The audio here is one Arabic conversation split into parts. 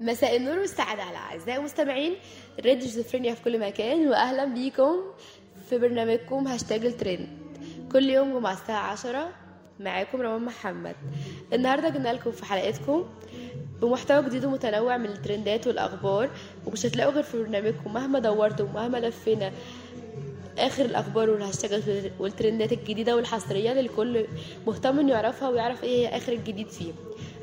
مساء النور والسعادة على أعزائي المستمعين راديو شيزوفرينيا في كل مكان وأهلا بيكم في برنامجكم هاشتاج الترند. كل يوم جمعة الساعة عشرة معاكم روان محمد. النهاردة جبنا لكم في حلقتكم بمحتوى جديد ومتنوع من الترندات والأخبار ومش هتلاقوا غير في برنامجكم. مهما دورتوا ومهما لفينا آخر الأخبار والهاشتاجات والترندات الجديدة والحصرية للكل مهتم إنه يعرفها ويعرف إيه هي آخر الجديد فيه.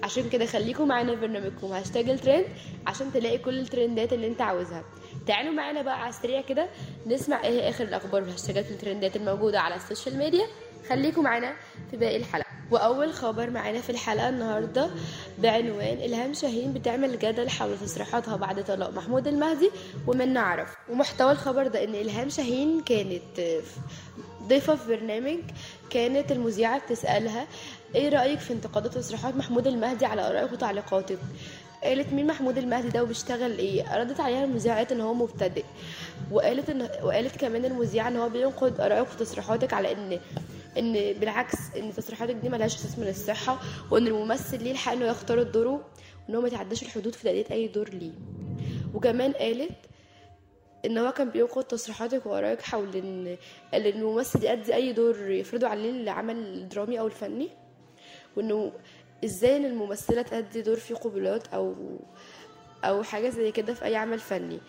عشان كده خليكم معانا في برنامجكم. هاشتاج الترند عشان تلاقي كل الترندات اللي انت عاوزها. تعالوا معانا بقى على السريع كده نسمع إيه آخر الأخبار والهاشتاجات والترندات الموجودة على السوشيال ميديا. خليكم معانا في باقي الحلقة. وأول خبر معانا في الحلقة النهارده بعنوان إلهام شاهين بتعمل جدل حول تصريحاتها بعد طلاق محمود المهدي ومنى عرفة ومحتوى الخبر ده إن إلهام شاهين كانت ضيفة في برنامج كانت المذيعة بتسألها إيه رأيك في انتقادات تصريحات محمود المهدي على آرائك وتعليقاتك؟ قالت مين محمود المهدي ده وبيشتغل إيه؟ ردت عليها المذيعه إن هو مبتدئ وقالت إن وقالت كمان المذيعة إن هو بينقد آرائك وتصريحاتك على إن إن بالعكس إن تصريحاتك دي ملهاش أساس من الصحه وإن الممثل ليه الحق إنه يختار دوره وإن هو ما يتعداش الحدود في تأدية أي دور ليه. وكمان قالت إن هو كان بينقد تصريحاتك وآرائك حول إن الممثل يأدي أي دور يفرضه عليه العمل الدرامي أو الفني. وإنه إزاي إن الممثلة تأدي دور فيه قبلات أو أو حاجة زي كده في أي عمل فني.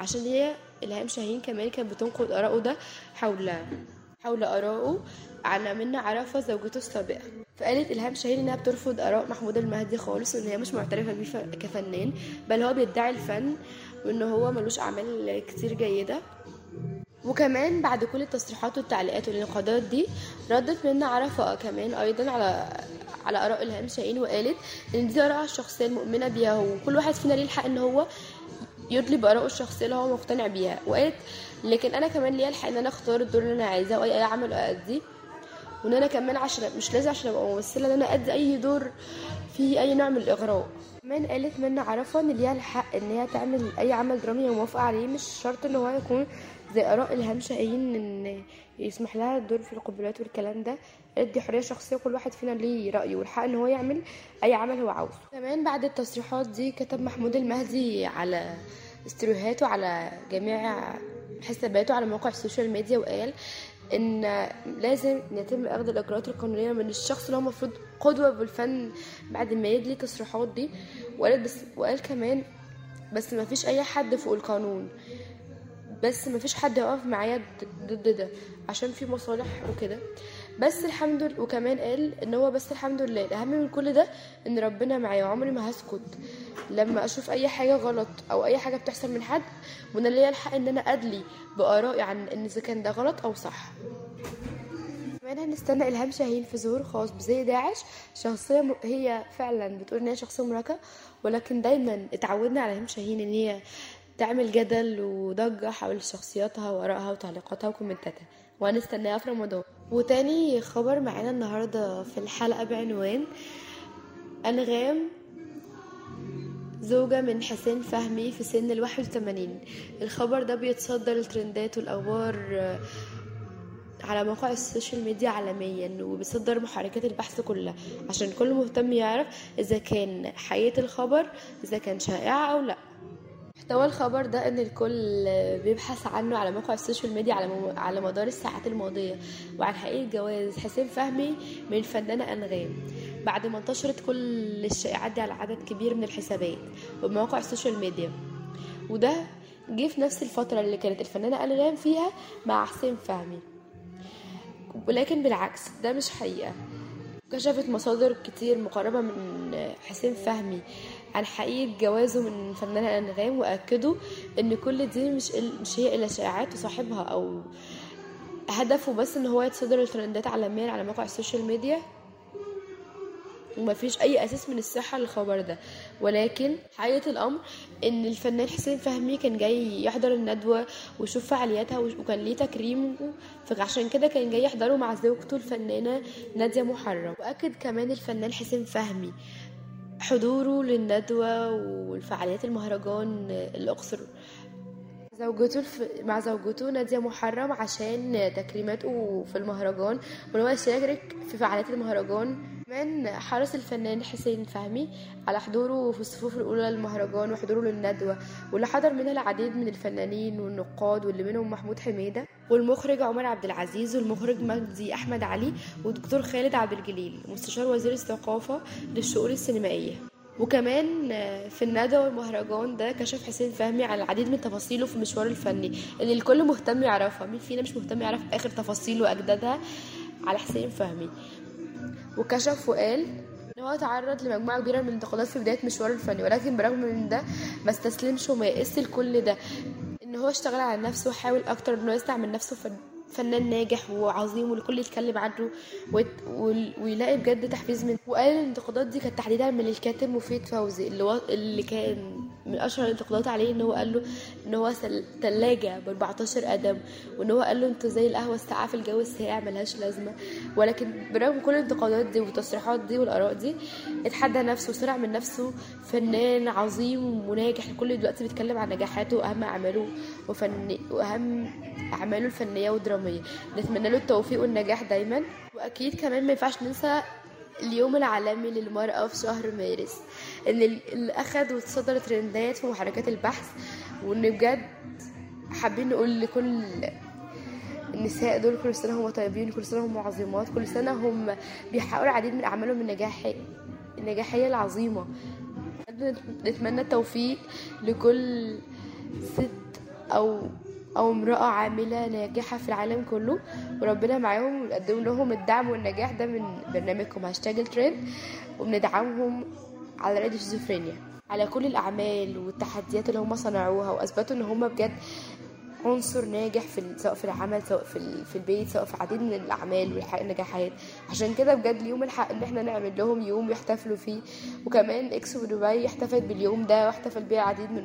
عشان هي إلهام شاهين كمان كانت بتنقد آراءه ده حول حول آرائه عن منى عرفة زوجته السابقة. فقالت إلهام شاهين إنها بترفض آراء محمود المهدي خالص وإن هي مش معترفة بيه كفنان بل هو بيدعي الفن وإن هو ملوش أعمال كتير جيدة. وكمان بعد كل التصريحات والتعليقات والانقادات دي ردت منى عرفة كمان أيضا على على آراء إلهام شاهين وقالت إن دي آرائها الشخصية المؤمنة بيها وكل واحد فينا ليه الحق إن هو يدلي بآرائه الشخصية اللي هو مقتنع بيها. وقالت لكن أنا كمان ليا الحق إن أنا أختار الدور اللي أنا عايزاه واي أي عمل أأديه. وإن أنا كمان عشان مش لازم عشان أبقى ممثلة إن أنا أدي أي دور فيه أي نوع من الإغراء. كمان قالت منى عرفة إن ليها الحق إن هي تعمل أي عمل درامي هي موافقة عليه. مش شرط إن هو يكون زي آراء الهام شاهين إن يسمح لها الدور في القبلات والكلام ده دي حرية شخصية كل واحد فينا ليه رأيه والحق إن هو يعمل أي عمل هو عاوزه. كمان بعد التصريحات دي كتب محمود المهدي على ستوريهاته على جميع حساباته على مواقع السوشيال ميديا وقال إن لازم يتم اخذ الإجراءات القانونية من الشخص اللي هو المفروض قدوة بالفن بعد ما يدلي التصريحات دي. وقال بس وقال كمان بس ما فيش أي حد فوق القانون. بس ما فيش حد يقف معايا ضد ده عشان في مصالح وكده. بس الحمد لله وكمان قال إن هو بس الحمد لله. الأهم من كل ده إن ربنا معايا وعمري ما هسكت. لما أشوف أي حاجة غلط أو أي حاجة بتحصل من حد وأنا ليا الحق إن أنا أدلي بآرائي عن إن إذا كان ده غلط أو صح. كمان هنستنى إلهام شاهين في ظهور خاص بزي داعش. شخصية م... هي فعلا بتقول إن هي شخصية مرهقه ولكن دايما اتعودنا على إلهام شاهين إن هي تعمل جدل وضجة حول شخصياتها وآرائها وتعليقاتها وكومنتاتها. وهنستناها في رمضان وتاني خبر معانا النهارده في الحلقة بعنوان أنغام زواج حسين فهمي في سن الواحد وثمانين. الخبر ده بيتصدر الترندات والأخبار على مواقع السوشيال ميديا عالميا وبيصدر محركات البحث كلها. عشان كل مهتم يعرف إذا كان حقيقة الخبر إذا كان شائع أو لأ. محتوى الخبر ده إن الكل بيبحث عنه على موقع السوشيال ميديا على مو... على مدار الساعات الماضية وعن حقيقة جواز حسين فهمي من الفنانه أنغام. بعد ما انتشرت كل الشائعات دي على عدد كبير من الحسابات ومواقع السوشيال ميديا. وده جه في نفس الفترة اللي كانت الفنانة أنغام فيها مع حسين فهمي. ولكن بالعكس ده مش حقيقة. كشفت مصادر كتير مقربة من حسين فهمي. عن حقيقة جوازه من الفنانة أنغام وأكدوا إن كل دي مش مش هي إلا شائعات وصاحبها أو هدفه بس إن هو يتصدر الترندات عالميا على مواقع ال social media. وما فيش أي أساس من الصحة للخبر ده. ولكن حقيقة الأمر إن الفنان حسين فهمي كان جاي يحضر الندوة ويشوف فعالياتها وكان ليه تكريم فعشان كده كان جاي يحضره مع زوجته الفنانة نادية محرم. وأكد كمان الفنان حسين فهمي حضوره للندوة والفعاليات المهرجان الأقصر. زوجته الف... مع زوجته نادية محرم عشان تكريماته في المهرجان وإن هو يشارك في فعاليات المهرجان كمان حرص الفنان حسين فهمي على حضوره في الصفوف الأولى للمهرجان وحضوره للندوة واللي حضر منها العديد من الفنانين والنقاد واللي منهم محمود حميدة والمخرج عمر عبد العزيز والمخرج مجدي أحمد علي والدكتور خالد عبد الجليل مستشار وزير الثقافة للشؤون السينمائية. وكمان في الندى والمهرجان ده كشف حسين فهمي على العديد من تفاصيله في مشواره الفني اللي الكل مهتم يعرفها مين فينا مش مهتم يعرف آخر تفاصيله وأجدادها على حسين فهمي. وكشف وقال إن هو تعرض لمجموعة كبيرة من الانتقادات في بداية مشواره الفني ولكن برغم من ده ما استسلمش وما يقس لكل ده إن هو اشتغل على نفسه وحاول أكتر انه يستعمل نفسه فن فنان ناجح وعظيم والكل يتكلم عنه ويلاقي بجد تحفيز من وقال الانتقادات دي كانت تحديدا من الكاتب مفيد فوزي اللي. اللي كان من أشهر الانتقادات عليه إن هو قال له إن هو. تلاجة ب 14 قدم وإن هو قال له أنتوا زي القهوة الساقعة في الجو الساقع ملهاش لازمة. ولكن برغم كل الانتقادات دي والتصريحات دي والآراء دي اتحدى نفسه وصنع من نفسه فنان عظيم وناجح. الكل دلوقتي بيتكلم عن نجاحاته وأهم أعماله وفن وأهم أعماله الفنية والدرامية. نتمنى له التوفيق والنجاح دايما. وأكيد كمان ما ينفعش ننسى اليوم العالمي للمرأة في شهر مارس. إن اللي اخد وتصدر ترندات في محركات البحث وإن بجد حابين نقول لكل النساء دول كل سنة هم طيبين كل سنة هم عظيمات كل سنة هم بيحققوا العديد من أعمالهم النجاح النجاحية العظيمة. نتمنى التوفيق لكل ست أو أو امرأة عاملة ناجحة في العالم كله وربنا معاهم ونقدم لهم الدعم والنجاح ده من برنامجكم هاشتاج الترند وبندعمهم على راديو شيزوفرينيا. على كل الأعمال والتحديات اللي هم صنعوها وأثبتوا إن هم بجد عنصر ناجح في سواء في العمل سواء في في البيت سواء في عديد من الأعمال والنجاحات عشان كده بجد اليوم الحق ان إحنا نعمل لهم يوم يحتفلوا فيه. وكمان إكسبو دبي احتفلت باليوم ده واحتفل بيه العديد من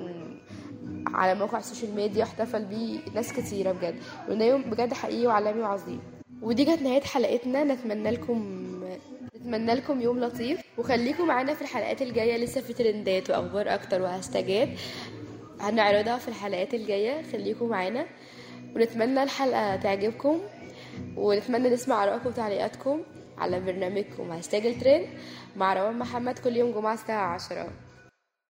على مواقع ال social media احتفل بيه ناس كتيرة بجد. وده يوم بجد حقيقي وعالمي وعظيم. ودي كانت نهاية حلقتنا. نتمنى لكم نتمنى لكم يوم لطيف وخليكم معانا في الحلقات الجاية. لسه في ترندات وأخبار أكتر وهاشتاجات. هنعرضها في الحلقات الجاية. خليكم معانا ونتمنى الحلقة تعجبكم ونتمنى نسمع آرائكم وتعليقاتكم على برنامجكم. هاشتاج الترند مع روان محمد كل يوم جمعة الساعة 10